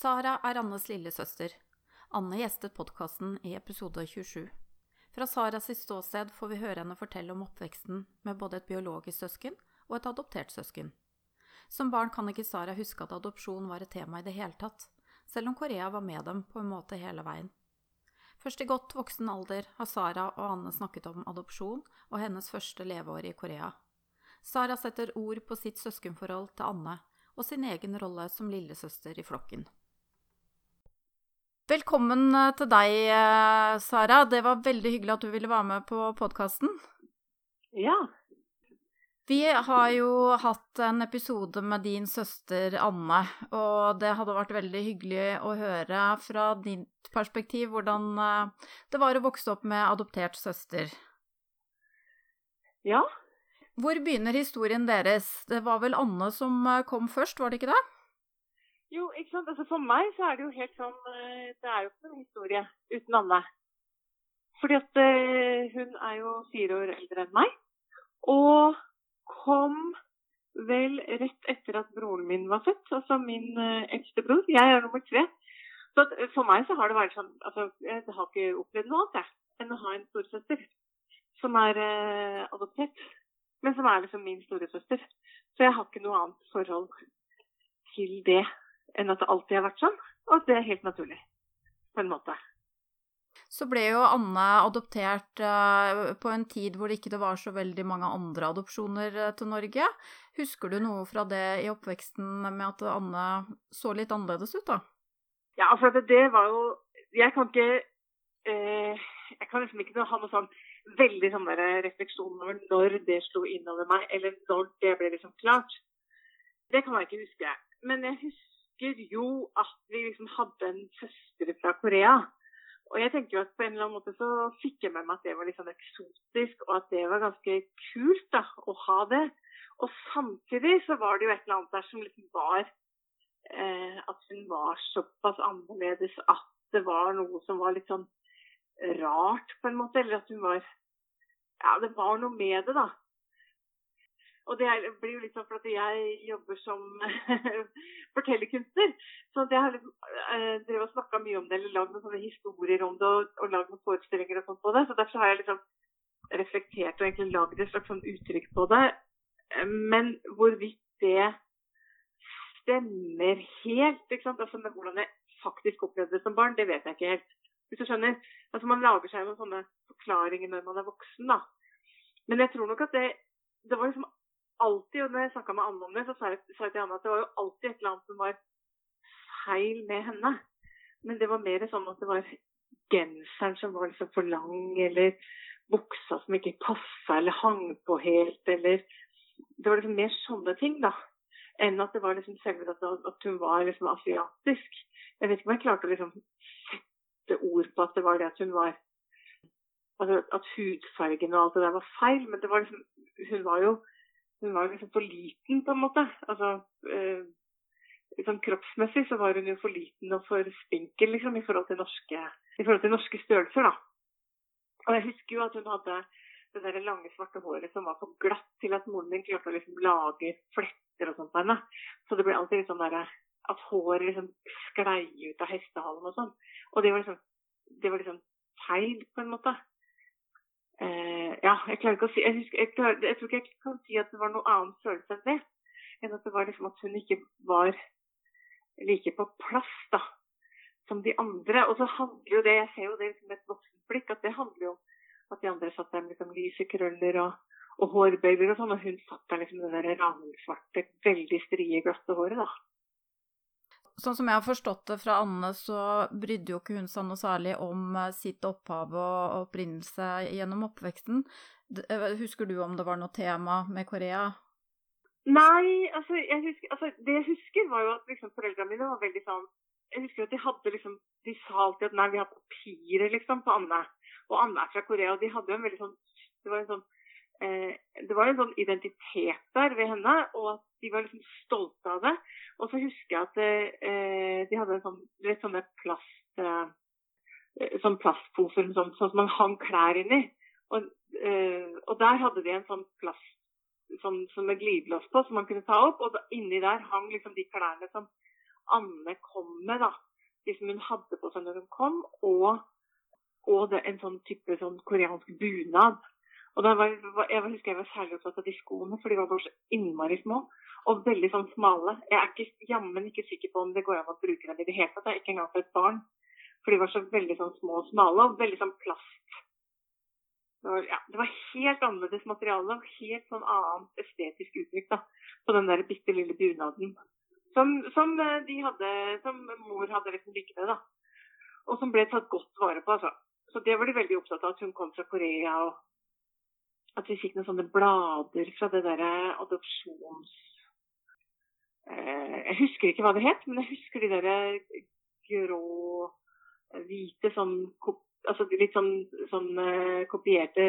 Sara er Annes lillesøster. Anne gjestet podkasten i episode 27. Fra Saras ståsted får vi høre henne fortelle om oppveksten med både et biologisk søsken og et adoptert søsken. Som barn kan ikke Sara huske at adopsjon var et tema i det hele tatt, selv om Korea var med dem på en måte hele veien. Først i godt voksen alder har Sara og Anne snakket om adopsjon og hennes første leveår i Korea. Sara setter ord på sitt søskenforhold til Anne og sin egen rolle som lillesøster i flokken. Velkommen eh, til deg, eh, Sara. Det var veldig hyggelig at du ville være med på podkasten. Ja, vi har jo hatt en episode med din søster Anne, og det hadde vært veldig hyggelig å høre fra ditt perspektiv hvordan eh, det var å vokse opp med adoptert søster. Ja. Hvor begynner historien deres? Det var vel Anne som kom først, var det ikke det? Jo, ikke sant. Altså For meg så er det jo helt sånn eh, Det er jo ikke noen historie uten Anne. Fordi at hun er jo fire år eldre enn meg. Og kom vel rett etter at broren min var født, altså min eldste bror. Jeg er nummer tre. Så for meg så har det vært sånn altså, Jeg har ikke opplevd noe annet jeg, enn å ha en storesøster som er eh, adoptert, men som er liksom min storesøster. Så jeg har ikke noe annet forhold til det enn at det alltid har vært sånn, og at det er helt naturlig, på en måte. Så ble jo Anne adoptert uh, på en tid hvor det ikke var så veldig mange andre adopsjoner uh, til Norge. Husker du noe fra det i oppveksten med at Anne så litt annerledes ut, da? Ja, for det, det var jo Jeg kan ikke eh, Jeg kan liksom ikke ha noe sånn veldig sånn refleksjon over når det slo innover meg, eller når det ble liksom klart. Det kan jeg ikke huske. Men jeg husker jo at vi liksom hadde en søster fra Korea og jeg tenker jo at på en eller annen måte så fikk jeg med meg at det var litt sånn eksotisk, og at det var ganske kult da, å ha det. Og samtidig så var det jo et eller annet der som liksom var eh, At hun var såpass annerledes at det var noe som var litt sånn rart, på en måte. Eller at hun var Ja, det var noe med det, da. Og det blir jo litt sånn for at jeg jobber som fortellerkunstner. Så jeg har eh, drevet og snakka mye om det, eller lagd noen sånne historier om det, og, og lagd noen forestillinger og sånt på det. Så derfor har jeg liksom reflektert og egentlig lagd et slags sånn uttrykk på det. Men hvorvidt det stemmer helt, ikke sant? Altså med hvordan jeg faktisk opplevde det som barn, det vet jeg ikke helt. Hvis du skjønner? Altså Man lager seg noen sånne forklaringer når man er voksen, da. Men jeg tror nok at det, det var liksom alltid, og når jeg snakka med Anne om det, så sa jeg, sa jeg til Anne at det var jo alltid et eller annet som var feil med henne. Men det var mer sånn at det var genseren som var liksom for lang, eller buksa som ikke passa eller hang på helt, eller Det var liksom mer sånne ting, da. Enn at det var liksom selve at, at hun var liksom asiatisk. Jeg vet ikke om jeg klarte å liksom sette ord på at det var det at hun var Altså at hudfargen og alt det der var feil, men det var liksom Hun var jo hun var liksom for liten, på en måte. Altså, eh, liksom kroppsmessig så var hun jo for liten og for spinkel liksom, i forhold til norske, forhold til norske størrelser. da. Og jeg husker jo at hun hadde det der lange, svarte håret som var for glatt til at moren min klarte å liksom lage fletter og sånt på henne. Så det ble alltid litt sånn at håret liksom sklei ut av hestehalen og sånn. Og det var liksom, det var liksom på en måte. Eh, ja, jeg klarer ikke å si jeg, husker, jeg, klarer, jeg, tror ikke jeg kan si at det var noe annen følelse enn det. Enn at det var liksom at hun ikke var like på plass da, som de andre. Og så handler jo det, jeg ser jo det liksom med et voksenblikk, at det handler jo om at de andre satt der med liksom lyse krøller og, og hårbøyler og sånn, og hun satt der liksom med det der ravnsvarte, veldig strie, glatte håret, da. Sånn som jeg har forstått det fra Anne, så brydde jo ikke hun seg noe særlig om eh, sitt opphav og opprinnelse gjennom oppveksten. Eh, husker du om det var noe tema med Korea? Nei, altså, jeg husker, altså det jeg husker, var jo at liksom, foreldrene mine var veldig sånn Jeg husker at de hadde liksom De sa alltid at nei, vi har papirer liksom på Anne. Og Anne er fra Korea, og de hadde jo en veldig sånn Det var en sånn eh, det var en sånn identitet der ved henne, og at de var liksom stolte av det. Og så husker jeg at eh, de hadde sånn, litt sånne plast eh, sånn plastposer sånn, sånn, som man hang klær inni. Og, eh, og, der hadde de en sånn plast sånn, med glidelås på, som man kunne ta opp. Og da, inni der hang liksom de klærne som Anne kom med, da. De som hun hadde på seg når hun kom, og, og det, en sånn type sånn koreansk bunad. Og var, Jeg husker jeg var særlig opptatt av de skoene, for de var bare så innmari små. Og veldig sånn smale. Jeg er ikke, jammen ikke sikker på om det går an å bruke dem i det hele tatt. Ikke engang for et barn. For de var så veldig sånn små og smale, og veldig sånn plast. Det var, ja, det var helt annerledes materiale og helt sånn annet estetisk uttrykk da, på den der bitte lille bunaden. Som, som, eh, de hadde, som mor hadde liksom liggende, da. Og som ble tatt godt vare på, altså. Så det var de veldig opptatt av, at hun kom fra Korea, og at vi fikk noen sånne blader fra det derre adopsjons... Eh, jeg husker ikke hva det het, men jeg husker de derre grå, hvite sånn altså litt sånn, sånn kopierte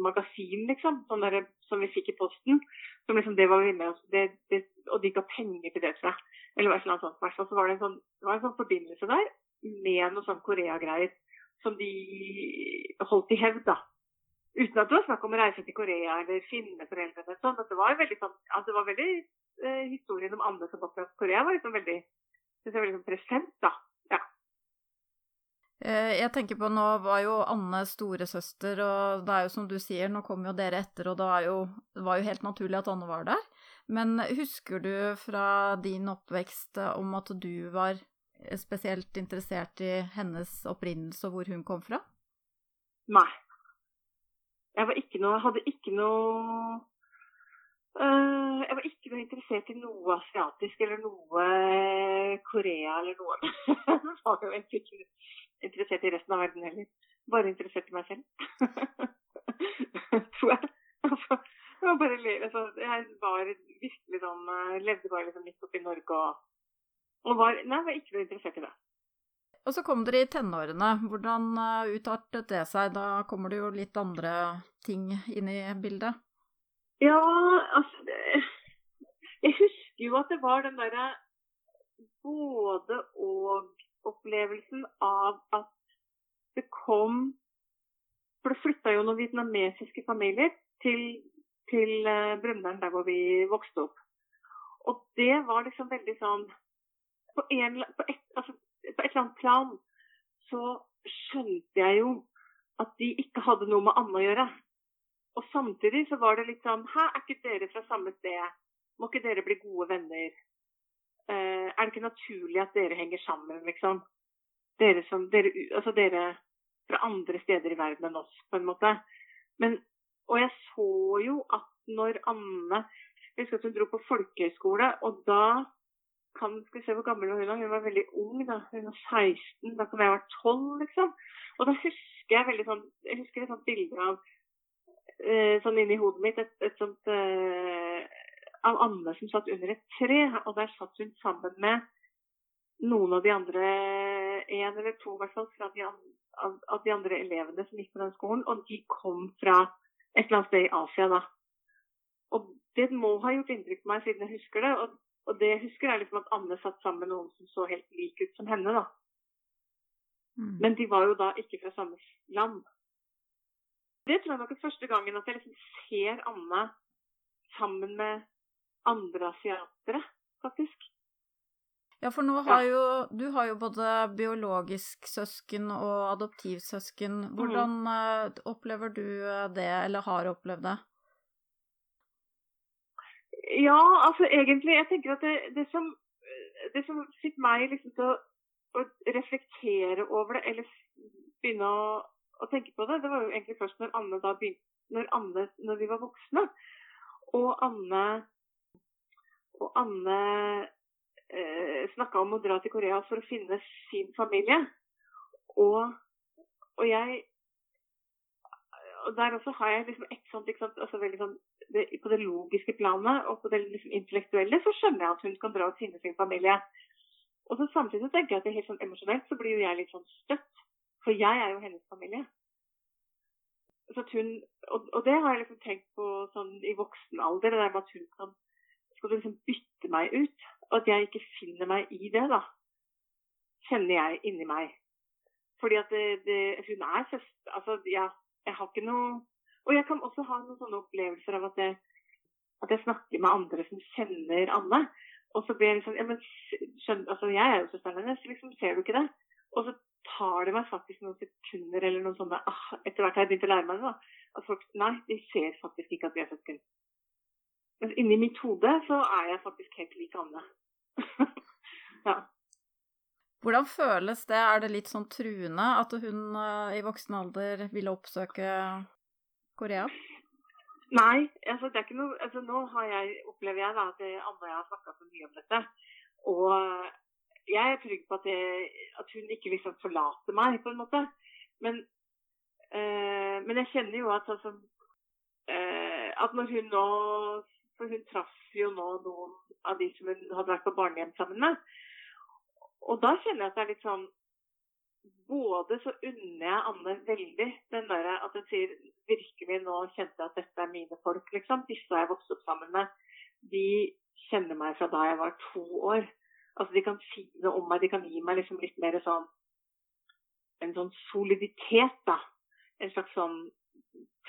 magasin, liksom. Sånn der, som vi fikk i posten. Som liksom, det var vi med oss. Det, det, og de ga penger til det, tror jeg. Eller et sånt. Hvert fall var det en sånn, det var en sånn forbindelse der med noe sånn Korea-greier som de holdt i hevd, da. Uten at det var snakk om å reise til Korea eller finne foreldrene. Sånn, det var veldig sånn, altså det var veldig eh, Historien om Anne som opptrådte Korea var liksom veldig, synes jeg, var liksom present, da. Ja. Eh, jeg tenker på, Nå var jo Anne storesøster, og det er jo som du sier, nå kom jo dere etter, og det var jo, det var jo helt naturlig at Anne var der. Men husker du fra din oppvekst om at du var spesielt interessert i hennes opprinnelse og hvor hun kom fra? Nei. Jeg var ikke noe, hadde ikke noe Jeg var ikke noe interessert i noe asiatisk eller noe Korea eller noe. jeg var egentlig ikke interessert i resten av verden heller. Bare interessert i meg selv. Tror jeg. Altså, jeg bare altså, jeg var virkelig sånn Levde bare liksom midt oppi Norge og, og var Nei, var ikke noe interessert i det. Og så kom dere i tenårene. Hvordan utartet det seg? Da kommer det jo litt andre ting inn i bildet. Ja, altså det, Jeg husker jo at det var den derre både og-opplevelsen av at det kom For det flytta jo noen vietnamesiske familier til, til uh, der hvor vi vokste opp. Og det var liksom veldig sånn på, en, på, et, altså, på et eller annet plan så skjønte jeg jo at de ikke hadde noe med Anne å gjøre. Og samtidig så var det litt sånn Hæ, er ikke dere fra samme sted? Må ikke dere bli gode venner? Uh, er det ikke naturlig at dere henger sammen, liksom? Dere som dere, Altså dere fra andre steder i verden enn oss, på en måte. Men, og jeg så jo at når Anne Jeg husker at hun dro på folkehøyskole, og da kan, skal vi se hvor gammel hun var. Hun var veldig ung. da, Hun var 16. Da kan jeg ha vært 12, liksom. Og da husker jeg veldig sånn jeg husker et sånt bilde av sånn inni hodet mitt et, et sånt eh, av Anne som satt under et tre. Og der satt hun sammen med noen av de andre, en eller to i hvert fall, fra de, av, av de andre elevene som gikk på den skolen. Og de kom fra et eller annet sted i Asia da. Og det må ha gjort inntrykk på meg siden jeg husker det. Og og det jeg husker er liksom at Anne satt sammen med noen som så helt lik ut som henne. da. Mm. Men de var jo da ikke fra samme land. Det tror jeg nok er første gangen at jeg liksom ser Anne sammen med andre asiatere, faktisk. Ja, for nå har jo Du har jo både biologisk søsken og adoptivsøsken. Hvordan mm. opplever du det, eller har opplevd det? Ja, altså egentlig Jeg tenker at det, det, som, det som fikk meg liksom til å, å, reflektere over det, eller begynne å, å, tenke på det, det var jo egentlig først når Anne da begynte Når, Anne, når vi var voksne, og Anne og Anne eh, snakka om å dra til Korea for å finne sin familie. Og, og jeg og Der også har jeg liksom et sånt, sant, altså veldig sånn det, på det logiske planet og på det liksom intellektuelle, så skjønner jeg at hun kan dra og finne sin familie. Og så Samtidig tenker jeg at det er helt sånn emosjonelt så blir jo jeg litt sånn støtt. For jeg er jo hennes familie. Så hun, og, og, det har jeg liksom tenkt på sånn i voksen alder, det der at hun kan skal liksom bytte meg ut. Og at jeg ikke finner meg i det, da. Kjenner jeg inni meg. Fordi at det, det, hun er søster Altså, ja, jeg har ikke noe og jeg kan også ha noen sånne opplevelser av at jeg, at jeg snakker med andre som kjenner Anne. Og så blir jeg liksom Ja, men skjønner, altså, jeg er jo søsteren hennes, liksom, ser du ikke det? Og så tar det meg faktisk noen sekunder eller noen sånne ah, Etter hvert har jeg begynt å lære meg det, da. At folk Nei, de ser faktisk ikke at vi er søsken. Men inni mitt hode så er jeg faktisk helt lik Anne. ja. Hvordan føles det? Er det litt sånn truende at hun uh, i voksen alder ville oppsøke Korea? Nei, altså det er ikke noe altså Nå har jeg, opplever jeg da at Anne og jeg har snakka så mye om dette. Og jeg er trygg på at, jeg, at, hun ikke liksom forlater meg, på en måte. Men, uh, men jeg kjenner jo at altså uh, At når hun nå For hun traff jo nå noen av de som hun hadde vært på barnehjem sammen med. Og da kjenner jeg at det er litt sånn Både så unner jeg Anne veldig den der at hun sier virkelig nå kjente jeg at dette er mine folk, liksom. Disse har jeg vokst opp sammen med. De kjenner meg fra da jeg var to år. Altså De kan si noe om meg, de kan gi meg liksom litt mer sånn en sånn soliditet, da. En slags sånn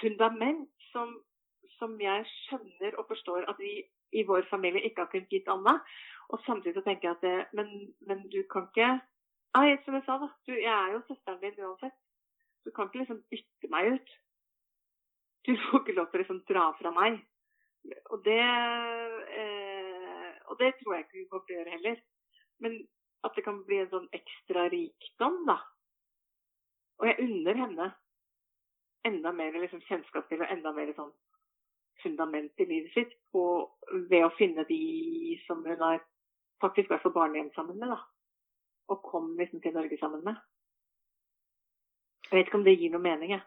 fundament som, som jeg skjønner og forstår at vi i vår familie ikke har kunnet gitt Anna. Og samtidig så tenker jeg at det, men, men du kan ikke Nei, som jeg sa, da. Du, jeg er jo søsteren din uansett. Du kan ikke liksom bytte meg ut. Du får ikke lov til å liksom dra fra meg. Og det, eh, og det tror jeg ikke hun kommer til å gjøre heller. Men at det kan bli en sånn ekstra rikdom, da. Og jeg unner henne enda mer liksom, kjennskap til og enda mer sånn fundament i livet sitt på, ved å finne de som hun har faktisk vært på barnehjem sammen med. da og kom liksom til Norge sammen med. Jeg vet ikke om det gir noe mening, jeg.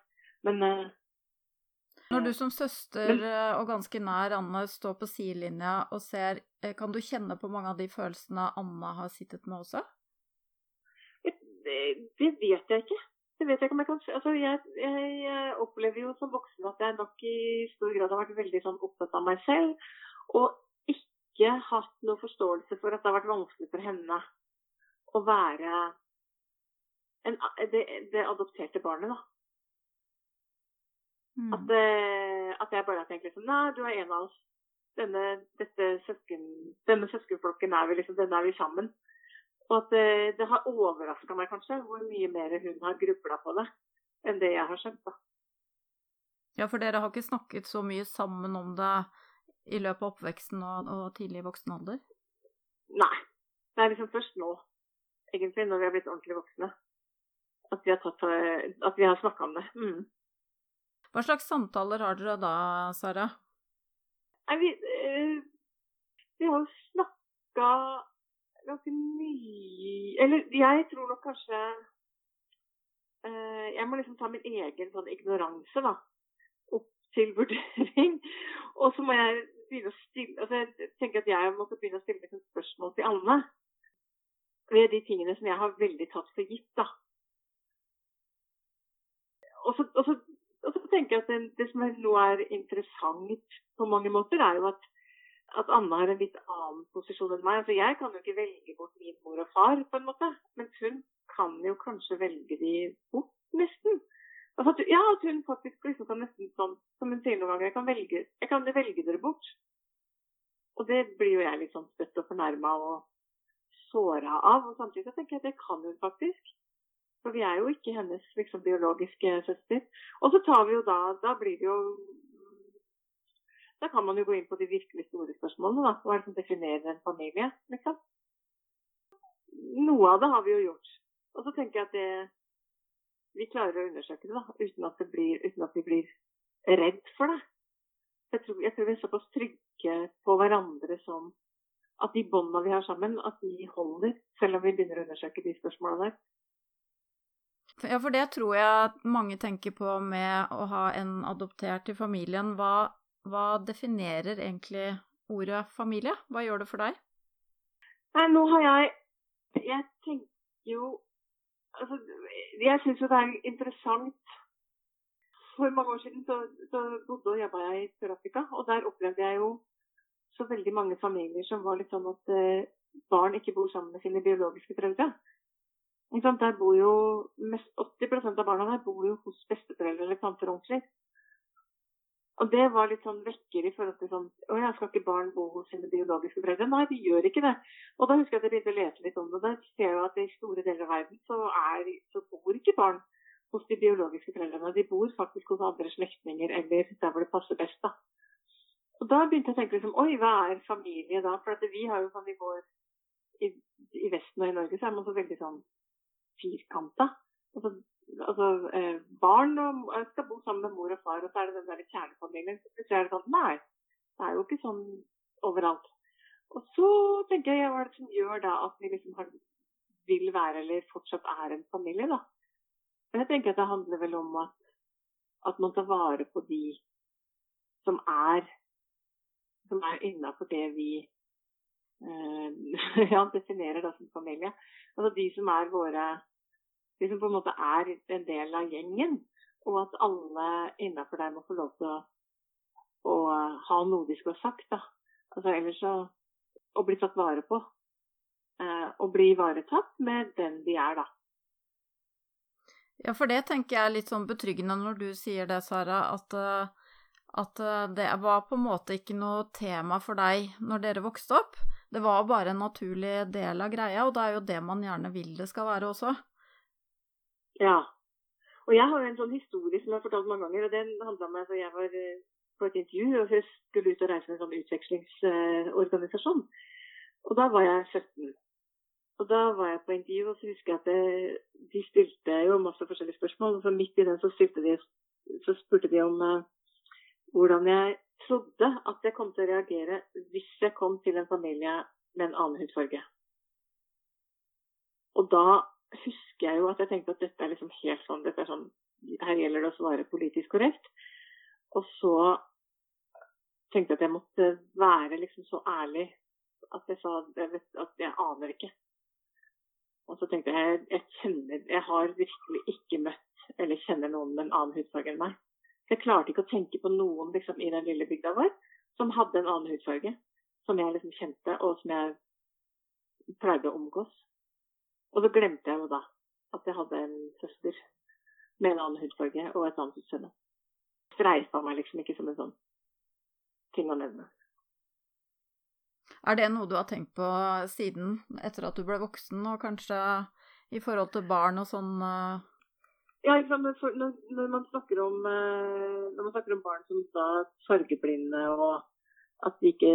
Men uh, Når du som søster eh, og ganske nær Anne står på sidelinja og ser, eh, kan du kjenne på mange av de følelsene Anna har sittet med også? Det, det vet jeg ikke. Det vet jeg ikke om jeg kan altså jeg, jeg, opplever jo som voksen at jeg nok i stor grad har vært veldig sånn opptatt av meg selv. Og ikke hatt noe forståelse for at det har vært vanskelig for henne å være en, det, det, adopterte barnet, da. Mm. At, eh, at, jeg bare har tenkt liksom Nei, du er en av oss. Denne, søsken, denne søskenflokken er vi liksom, denne er vi sammen. Og at det, eh, det har overraska meg kanskje hvor mye mer hun har grubla på det enn det jeg har skjønt. da. Ja, for dere har ikke snakket så mye sammen om det i løpet av oppveksten og, og tidlig voksen alder? Nei. Det er liksom først nå egentlig, når vi har blitt ordentlig voksne. At vi har, tatt, at vi har snakka om det. Mm. Hva slags samtaler har dere da, Sara? Nei, vi, øh, vi har jo snakka ganske mye Eller jeg tror nok kanskje øh, Jeg må liksom ta min egen sånn ignoranse da, opp til vurdering. Og så må jeg begynne å stille altså Jeg tenker at jeg måtte begynne å stille liksom spørsmål til alle ved de tingene som jeg har veldig tatt for gitt. da. Og så, og så, og så tenker jeg at det, det, som nå er interessant på mange måter, er jo at, at Anna har en litt annen posisjon enn meg. Altså, Jeg kan jo ikke velge bort min mor og far, på en måte. Mens hun kan jo kanskje velge de bort, nesten. Altså at, ja, at hun faktisk liksom kan nesten sånn, som hun sier noen ganger, jeg kan velge, jeg kan velge dere bort. Og det blir jo jeg litt sånn støtt og fornærma og såra av. Og samtidig så tenker jeg at det kan hun faktisk. For vi er jo ikke hennes liksom, biologiske søster. Og så tar vi jo da Da blir det jo Da kan man jo gå inn på de virkelig store spørsmålene. da. Hva er det som definerer en familie? liksom? Noe av det har vi jo gjort. Og så tenker jeg at det vi klarer å undersøke det da, uten at, det blir, uten at vi blir redd for det. Jeg tror, jeg tror vi er såpass trygge på hverandre som at de båndene vi har sammen, at de holder, selv om vi begynner å undersøke de spørsmålene der. Ja, for det tror jeg mange tenker på med å ha en adoptert i familien. Hva, hva definerer egentlig ordet familie? Hva gjør det for deg? Nei, nå har jeg Jeg tenker jo Altså, jeg syns jo det er interessant For mange år siden så, så bodde og jobba jeg i Sør-Afrika, og der opplevde jeg jo så veldig mange familier som var litt sånn at eh, barn ikke bor sammen med sine biologiske foreldre. Der bor jo mest, 80% av barna der bor jo hos besteforeldre eller tanter onkler. Og det var litt sånn vekker i forhold til sånn Å ja, skal ikke barn bo hos sine biologiske foreldre? Nei, de gjør ikke det. Og da husker jeg at jeg begynte å lese litt om det. Da ser jeg at i store deler av verden så, er, så bor ikke barn hos de biologiske foreldrene. De bor faktisk hos andre slektninger eller der hvor det passer best. da. Og da begynte jeg å tenke liksom Oi, hva er familie da? For vi har jo sånn i vår i, i Vesten og i Norge så er man så veldig sånn firkanta. Altså, altså eh, barn og, skal bo sammen med mor og far, og så er det den der kjernefamilien. Så plutselig er det sånn Nei, det er jo ikke sånn overalt. Og så tenker jeg hva er det som gjør da at vi liksom har, vil være eller fortsatt er en familie, da. Og jeg tenker at det handler vel om at, at man tar vare på de som er som er innafor det vi eh, ja, definerer da som familie. Altså de som er våre de som på en måte er en del av gjengen, og at alle innafor der må få lov til å, å, ha noe de skulle ha sagt. da. Altså Ellers så Å bli tatt vare på. Eh, og bli ivaretatt med den de er, da. Ja, for det tenker jeg er litt sånn betryggende når du sier det, Sara, at, eh, at eh, det var på en måte ikke noe tema for deg når dere vokste opp. Det var bare en naturlig del av greia, og det er jo det man gjerne vil det skal være også. Ja. Og jeg har jo en sånn historie som jeg har fortalt mange ganger, og den handla om at jeg var eh, på et intervju og jeg skulle ut og reise med en sånn utvekslingsorganisasjon. Og da var jeg 17. Og da var jeg på intervju, og så husker jeg at det, de stilte jo masse forskjellige spørsmål. Og så midt i den så, de, så spurte de om uh, hvordan jeg trodde at jeg kom til å reagere hvis jeg kom til en familie med en annen hudfarge. Og da husker jeg jo at jeg tenkte at dette er liksom helt sånn, dette er sånn Her gjelder det å svare politisk korrekt. Og så tenkte jeg at jeg måtte være liksom så ærlig at jeg sa at jeg aner ikke. Og så tenkte jeg jeg Jeg har virkelig ikke møtt eller kjenner noen med en annen hudfarge enn meg. Jeg klarte ikke å tenke på noen liksom, i den lille bygda vår som hadde en annen hudfarge. Som jeg liksom kjente, og som jeg pleide å omgås. Og så glemte jeg jo da at jeg hadde en søster med en annen hudfarge og et annet utseende. Streifa meg liksom ikke som en sånn ting å nevne. Er det noe du har tenkt på siden, etter at du ble voksen, og kanskje i forhold til barn og sånn? Ja, liksom, når, når, man snakker om, eh, når man snakker om barn som da fargeblinde, og at de ikke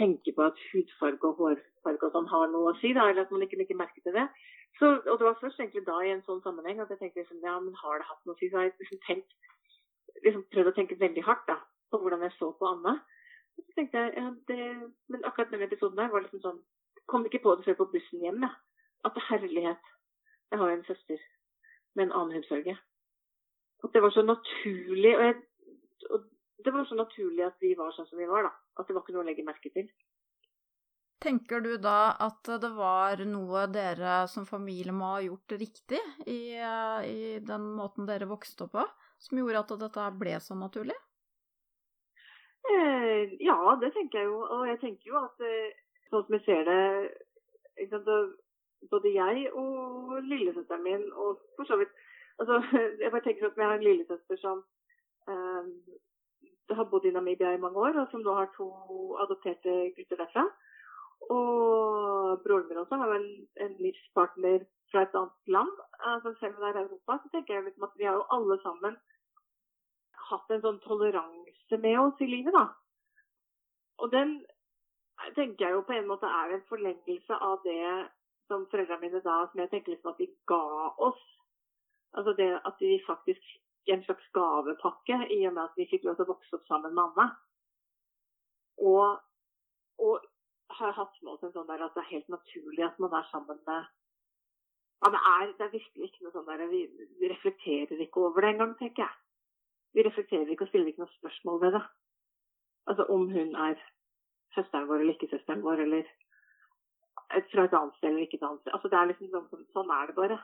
tenker på at hudfarge og hårfarge og sånn har noe å si, da, eller at man ikke legger merke til det, så, og det var først egentlig da i en sånn sammenheng at jeg tenkte liksom, ja, men har det hatt noe å si? Så har jeg liksom tenkt, liksom prøvd å tenke veldig hardt da, på hvordan jeg så på Anne. Så tenkte jeg, ja, det, Men akkurat den episoden der var liksom sånn Kom ikke på det før på bussen hjem, da. At herlighet, jeg har jo en søster med en annen hudfarge. At det var så naturlig og, jeg, og det var så naturlig at vi var sånn som vi var, da. At det var ikke noe å legge merke til. Tenker du da at det var noe dere som familie må ha gjort riktig i, i, den måten dere vokste opp på, som gjorde at dette ble så naturlig? Eh, ja, det tenker jeg jo. Og jeg tenker jo at eh, sånn som jeg ser det sant, Både jeg og lillesøsteren min og for så vidt altså, Jeg bare tenker at jeg har en lillesøster som um, har bodd i Namibia i mange år, og som nå har to adopterte gutter derfra. Og broren min også har vel en livspartner fra et annet land. Altså selv om det er Europa, så tenker jeg liksom at vi har jo alle sammen hatt en sånn toleranse med oss i livet, da. Og den tenker jeg jo på en måte er en forlengelse av det som foreldrene mine da, som jeg tenker liksom at de ga oss. Altså det at de faktisk fikk en slags gavepakke i og med at vi fikk lov til å vokse opp sammen med Anne. Og, og har hatt med oss en sånn der at det er helt naturlig at man er sammen med ja, det er, det er virkelig ikke noe sånn der vi, vi, reflekterer ikke over det engang, tenker jeg. Vi reflekterer ikke og stiller ikke noe spørsmål ved det. Altså om hun er søsteren vår eller ikke søsteren vår, eller fra et annet sted eller ikke et annet sted. Altså det er liksom sånn, sånn er det bare.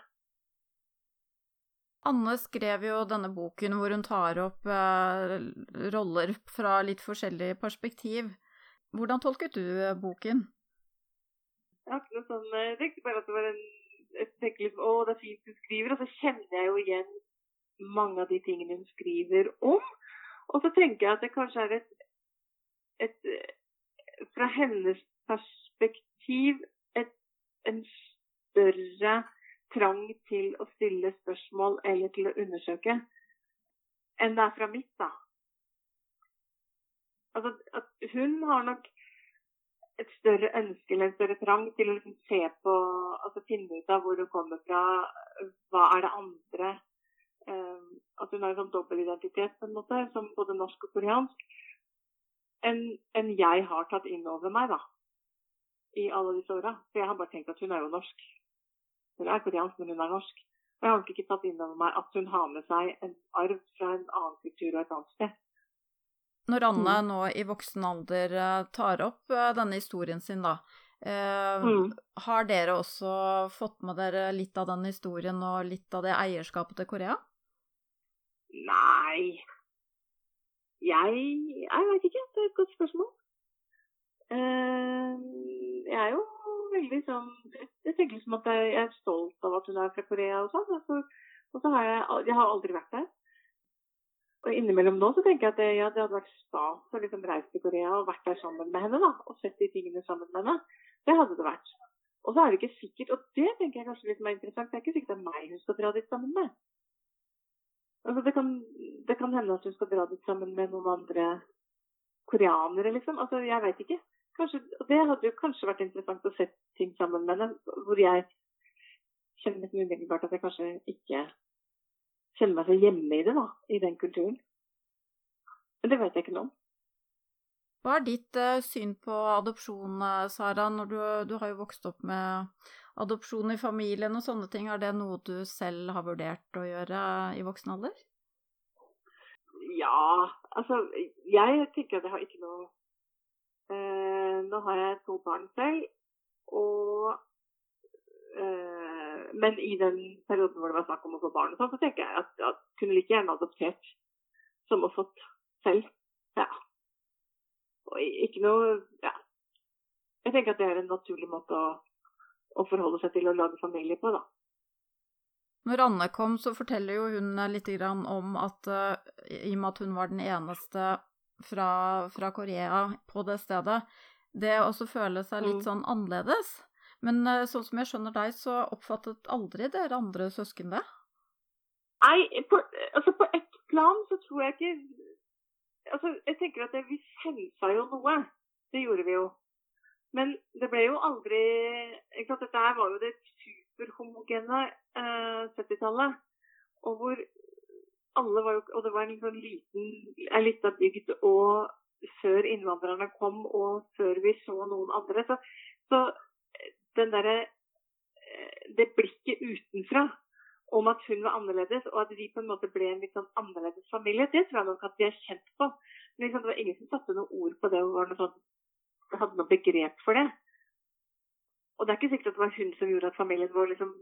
Anne skrev jo denne boken hvor hun tar opp eh, roller fra litt forskjellig perspektiv. Hvordan tolket du eh, boken? Jeg har ikke noe sånn Jeg tenkte bare at det var en jeg tenkte litt, Å, det er fint hun skriver. Og så kjenner jeg jo igjen mange av de tingene hun skriver om. Og så tenker jeg at det kanskje er et, et Fra hennes perspektiv en større trang til å stille spørsmål eller til å undersøke enn det er fra mitt, da. Altså, hun har nok et større ønske eller en større trang til å liksom se på altså Finne ut av hvor hun kommer fra, hva er det andre um, At hun har en sånn dobbeltidentitet på en måte, som både norsk og koreansk, enn en jeg har tatt inn over meg da, i alle disse åra. For jeg har bare tenkt at hun er jo norsk. Hun er koreansk, men hun er norsk. Og jeg har ikke tatt inn over meg at hun har med seg en arv fra en annen kultur og et annet sted. Når Anne mm. nå i voksen alder eh, tar opp eh, denne historien sin, da, eh, mm. har dere også fått med dere litt av den historien og litt av det eierskapet til Korea? Nei Jeg Jeg veit ikke. Det er et godt spørsmål. Eh, jeg er jo veldig sånn Jeg tenker liksom at jeg er stolt av at hun er fra Korea og sånn. Og så har jeg, jeg har aldri vært der. Og innimellom nå så tenker jeg at det, ja, det hadde vært stas å liksom reise til Korea og vært der sammen med henne. da, Og sett de tingene sammen med henne. Det hadde det vært. Og så er det ikke sikkert, og det tenker jeg kanskje litt mer interessant, det er ikke sikkert det er meg hun skal dra dit sammen med. Altså det kan, det kan hende at hun skal dra dit sammen med noen andre koreanere, liksom. Altså jeg veit ikke. Kanskje, og det hadde jo kanskje vært interessant å se ting sammen med dem, hvor jeg kjenner umiddelbart at jeg kanskje ikke kjenner meg så hjemme i det, da, i den kulturen. Men det vet jeg ikke noe om. Hva er ditt uh, syn på adopsjon, eh, Sara, når du, du, har jo vokst opp med adopsjon i familien og sånne ting. Er det noe du selv har vurdert å gjøre i voksen alder? Ja, altså jeg tenker at jeg har ikke noe uh, Nå har jeg to barn selv, og eh, men i den perioden hvor det var snakk om å få barn, så tenker jeg at, jeg kunne like gjerne adoptert som å fått selv. Ja. Og ikke noe Ja. Jeg tenker at det er en naturlig måte å, å forholde seg til å lage familie på, da. Når Anne kom, så forteller jo hun litt om at uh, i og med at hun var den eneste fra, fra Korea på det stedet, det også føle seg litt mm. sånn annerledes. Men eh, sånn som jeg skjønner deg, så oppfattet aldri dere andre søsken det? Nei, på, altså på ett plan så tror jeg ikke Altså, jeg tenker at det, vi sensa jo noe. Det gjorde vi jo. Men det ble jo aldri ikke sant, Dette her var jo det superhomogene eh, 70-tallet. Og hvor alle var jo Og det var en sånn liten, en lita bygd og før innvandrerne kom, og før vi så noen andre. Så, så den der, eh, det blikket utenfra om at hun var annerledes, og at vi på en måte ble en litt sånn annerledes familie, det tror jeg nok at vi er kjent på. Men liksom, det var ingen som satte noe ord på det og var noe sånn, hadde noe begrep for det. Og det er ikke sikkert at det var hun som gjorde at familien vår liksom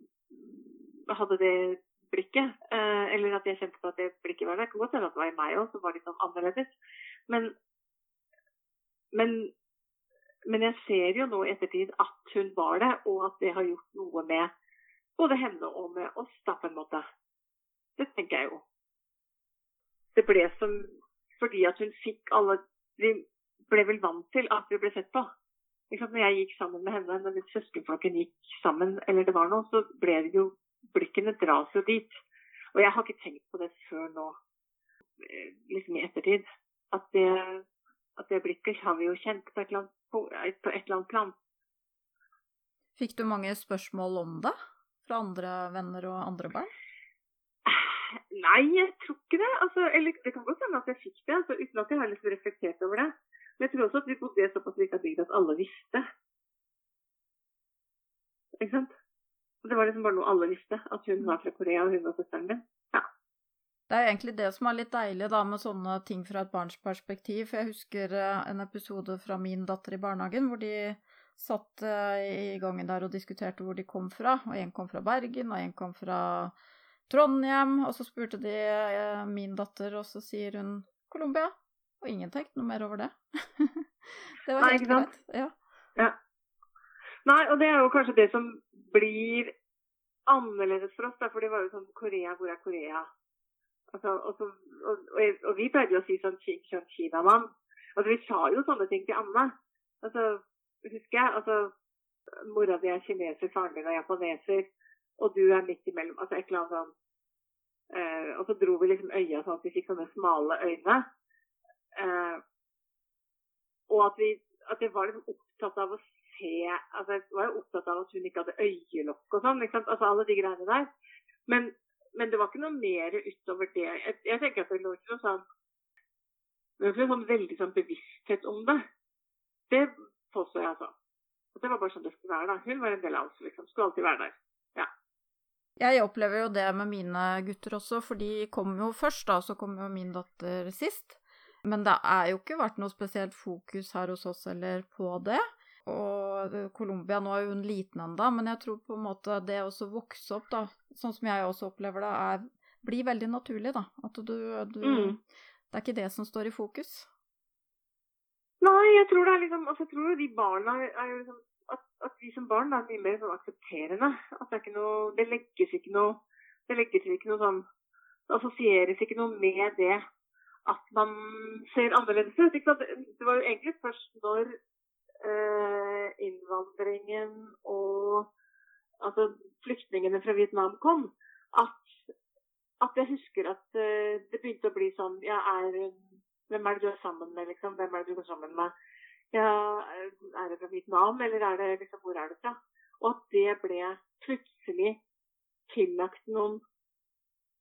hadde det blikket. Eh, eller at jeg kjente på at det blikket var der. Det kan godt hende at det var i meg òg som var litt sånn annerledes. Men, men men jeg ser jo nå i ettertid at hun var det, og at det har gjort noe med både henne og med oss, da, på en måte. Det tenker jeg jo. Det ble som fordi at hun fikk alle Vi ble vel vant til at vi ble sett på. Når jeg gikk sammen med henne, når søskenflokken gikk sammen, eller det var noe, så ble det jo Blikkene dras jo dit. Og jeg har ikke tenkt på det før nå, eh, liksom i ettertid. At det, at det blikket har vi jo kjent på et annet på et eller annet plan. Fikk du mange spørsmål om det fra andre venner og andre barn? Nei, jeg tror ikke det. Altså, eller det kan godt hende at jeg fikk det, altså, uten at jeg har liksom reflektert over det. Men jeg tror også at vi bodde i såpass lita bygd at alle visste. Ikke sant? Det var liksom bare noe alle visste, at hun var fra Korea, og hun var søsteren min. Ja. Det er jo egentlig det som er litt deilig da med sånne ting fra et barns perspektiv. For jeg husker eh, en episode fra min datter i barnehagen hvor de satt eh, i gangen der og diskuterte hvor de kom fra. Og en kom fra Bergen, og en kom fra Trondheim. Og så spurte de eh, min datter, og så sier hun Colombia. Og ingen tenkte noe mer over det. det var helt greit. Ja. ja. Nei, og det er jo kanskje det som blir annerledes for oss, da, for det var jo sånn Korea, hvor er Korea? Altså, og, så, og, og, og, vi pleide jo å si sånn, sånn Kinamann. Altså, vi sa jo sånne ting til Anne. Altså, husker jeg. Altså, mora di er kineser, faren din er japaneser, og du er midt imellom. Altså et eller annet sånn. Eh, og så dro vi liksom øya sånn at vi fikk sånne smale øyne. Eh, og at vi, at vi var liksom opptatt av å se altså Jeg var jo opptatt av at hun ikke hadde øyelokk og sånn. Altså alle de greiene der. Men, men det var ikke noe mer utover det. Jeg, jeg tenker at det lå ikke noe sånn det var ikke sånn veldig sånn bevissthet om det. Det påstår jeg, altså. At det var bare sånn det skulle være. da. Hun var en del av oss, liksom. Skulle alltid være der. Ja. Jeg opplever jo det med mine gutter også, for de kom jo først, da, så kom jo min datter sist. Men det er jo ikke vært noe spesielt fokus her hos oss eller på det. Og Colombia, nå er jo hun liten enda, men jeg tror på en måte det å vokse opp, da, sånn som jeg også opplever det, er, blir veldig naturlig, da. At du, du mm. Det er ikke det som står i fokus. Nei, jeg tror det er liksom altså, Jeg tror de barna er jo liksom at, at, vi som barn er mye mer sånn aksepterende. At det er ikke noe Det legges ikke noe Det legges ikke noe sånn Det assosieres ikke noe med det at man ser annerledes ut. Det var jo egentlig først når eh, innvandringen og altså flyktningene fra Vietnam kom, at, at jeg husker at eh, det begynte å bli sånn Jeg er hvem er det du er sammen med, liksom? Hvem er det du går sammen med? Ja, er det fra Vietnam, eller er det liksom Hvor er det fra? Og at det ble plutselig tillagt noen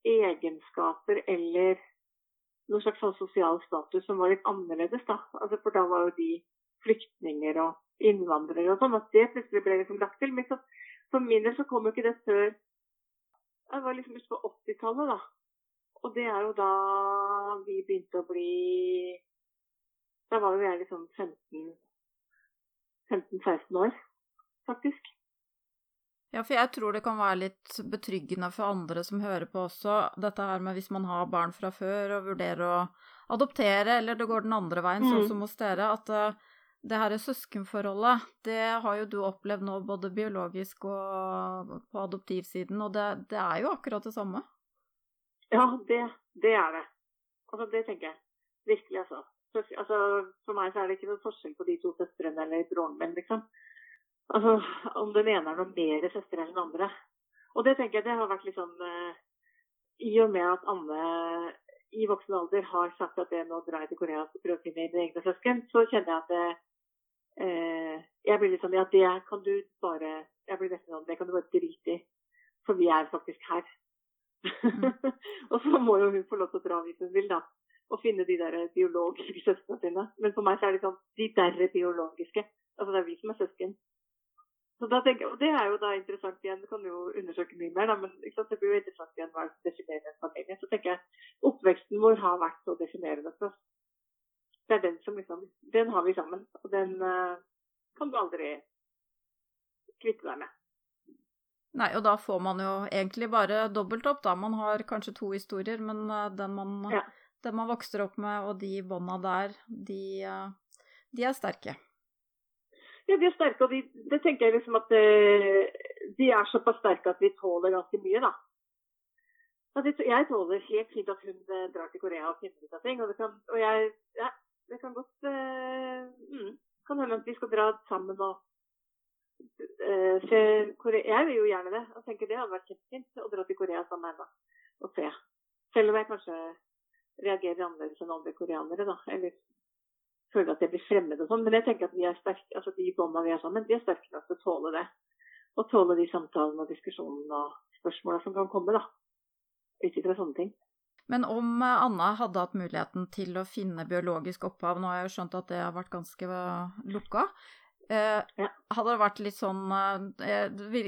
egenskaper eller noen slags sånn sosial status som var litt annerledes, da. Altså, for da var jo de flyktninger og innvandrere og sånn. At det plutselig ble liksom lagt til. Men så, for min del så kom jo ikke det før Jeg var liksom ute på 80-tallet, da. Og det er jo da vi begynte å bli Da var jo jeg liksom 15-16 år, faktisk. Ja, for jeg tror det kan være litt betryggende for andre som hører på også, dette her med hvis man har barn fra før og vurderer å adoptere, eller det går den andre veien, sånn mm. sånn som hos dere, at uh, det her søskenforholdet, det har jo du opplevd nå både biologisk og på adoptivsiden, og det, det er jo akkurat det samme. Ja, det, det er det. Altså, det tenker jeg. Virkelig, altså. altså. For meg så er det ikke noen forskjell på de to søstrene eller broren min, liksom. Altså, om den ene er noe mer søster enn den andre. Og det tenker jeg det har vært litt sånn uh, I og med at Anne i voksen alder har sagt at det nå drar jeg til Korea og prøver å finne mine egne søsken, så kjenner jeg at det, uh, jeg blir litt sånn Ja, det kan du bare Jeg blir nesten sånn Det kan du bare drite i. For vi er faktisk her. Mm. og så må jo hun få lov til å dra hvis hun vil, da. Og finne de der biologiske søsknene sine. Men for meg så er det sånn de derre biologiske. Altså det er vi som er søsken. Så da tenker, jeg, og Det er jo da interessant igjen, du kan jo undersøke mye mer, da, men det blir jo interessant igjen hva som definerer en familie. Så tenker jeg oppveksten vår har vært så definerende for oss. Det er den som liksom Den har vi sammen. Og den uh, kan du aldri kvitte deg med. Nei, og da får man jo egentlig bare dobbelt opp, da. Man har kanskje to historier, men eh, den man, ja. den man vokser opp med, og de bånda der, de, eh, de, er sterke. Ja, de er sterke, og de, det tenker jeg liksom at de er såpass sterke at vi tåler ganske mye, da. Jeg tåler helt fint at hun drar til Korea og finner ut av ting. Og det kan, og jeg, ja, det kan godt uh, mm, kan hende at vi skal dra sammen og Korea. jeg vil jo gjerne det. og tenker Det hadde vært kjempefint å dra til Korea sammen med og se. Selv om jeg kanskje reagerer annerledes enn andre koreanere. da, eller føler at jeg blir fremmed og sånn. Men jeg tenker at vi er sterke, altså de bånda vi er sammen, de er sterke nok til å tåle det. Og tåle de samtalene og diskusjonene og spørsmåla som kan komme, da. Ut ifra sånne ting. Men om Anna hadde hatt muligheten til å finne biologisk opphav, nå har jeg jo skjønt at det har vært ganske lukka, Eh, ja. Hadde det vært litt sånn eh,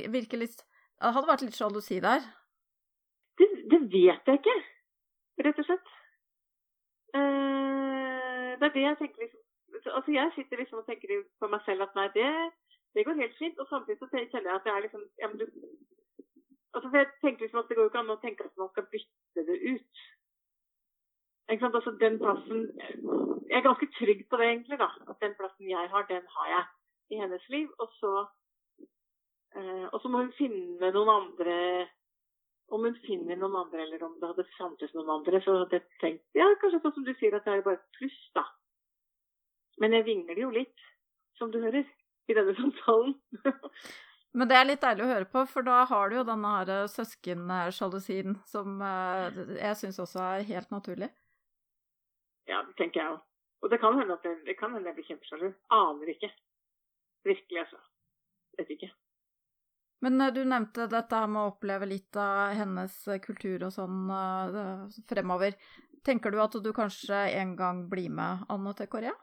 Virker litt Hadde det vært litt sjalusi der? Det, det, vet jeg ikke, rett og slett. Eh, det er det jeg tenker liksom Altså jeg sitter liksom og tenker på meg selv at nei, det, det går helt fint. Og samtidig så kjenner jeg at det er liksom ja, men du, altså for jeg tenker liksom at Det går jo ikke an å tenke at man skal bytte det ut. Ikke sant? Altså den plassen Jeg er ganske trygg på det, egentlig. da, At den plassen jeg har, den har jeg i hennes liv. Og så, eh, og så må hun finne noen andre om hun finner noen andre, eller om det hadde fantes noen andre, så hadde jeg tenkt ja, kanskje sånn som du sier, at det er bare et pluss, da. Men jeg vingler jo litt, som du hører, i denne samtalen. Men det er litt deilig å høre på, for da har du jo denne her eh, søskensjalusien som eh, jeg syns også er helt naturlig. Ja, det tenker jeg òg. Og det kan hende at jeg, det kan hende jeg blir kjempesjalu. Aner ikke. Virkelig, altså. Vet ikke. Men eh, du nevnte dette med å oppleve litt av hennes kultur og sånn fremover. Tenker du at du kanskje en gang blir med Anne til Korea?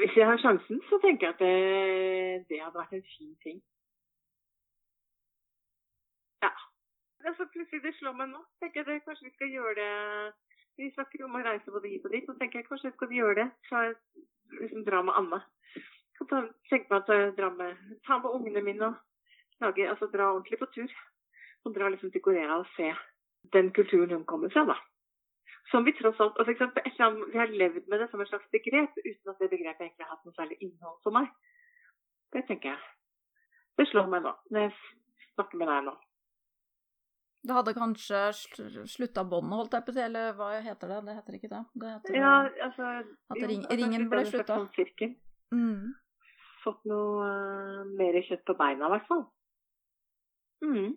Hvis jeg har sjansen, så tenker jeg at det, det hadde vært en fin ting. Ja. Altså, plutselig det slår meg nå. tenker jeg det, Kanskje vi skal gjøre det Vi snakker om å reise både hit og dit. Så tenker jeg kanskje vi skal gjøre det. Så jeg liksom dra med Anne. Kan ta, tenke meg at jeg drar med, ta med ungene mine og lage, altså dra ordentlig på tur. Og dra liksom til Korea og se den kulturen hun kommer fra, da. Som vi tross alt for eksempel, Vi har levd med det som et slags begrep, uten at det begrepet egentlig har hatt noe særlig innhold for meg. Det tenker jeg. Det slår meg nå, når jeg snakker med deg nå. Det hadde kanskje slutta båndet, holdt jeg på å si, eller hva heter det? Det heter ikke det. det heter ja, altså At ring, jo, ringen ble slutta. Mm. Fått noe uh, mer kjøtt på beina, i hvert fall. Mm.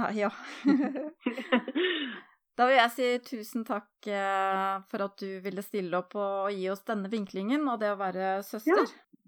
Nei, ja. Da vil jeg si tusen takk eh, for at du ville stille opp og gi oss denne vinklingen og det å være søster. Ja.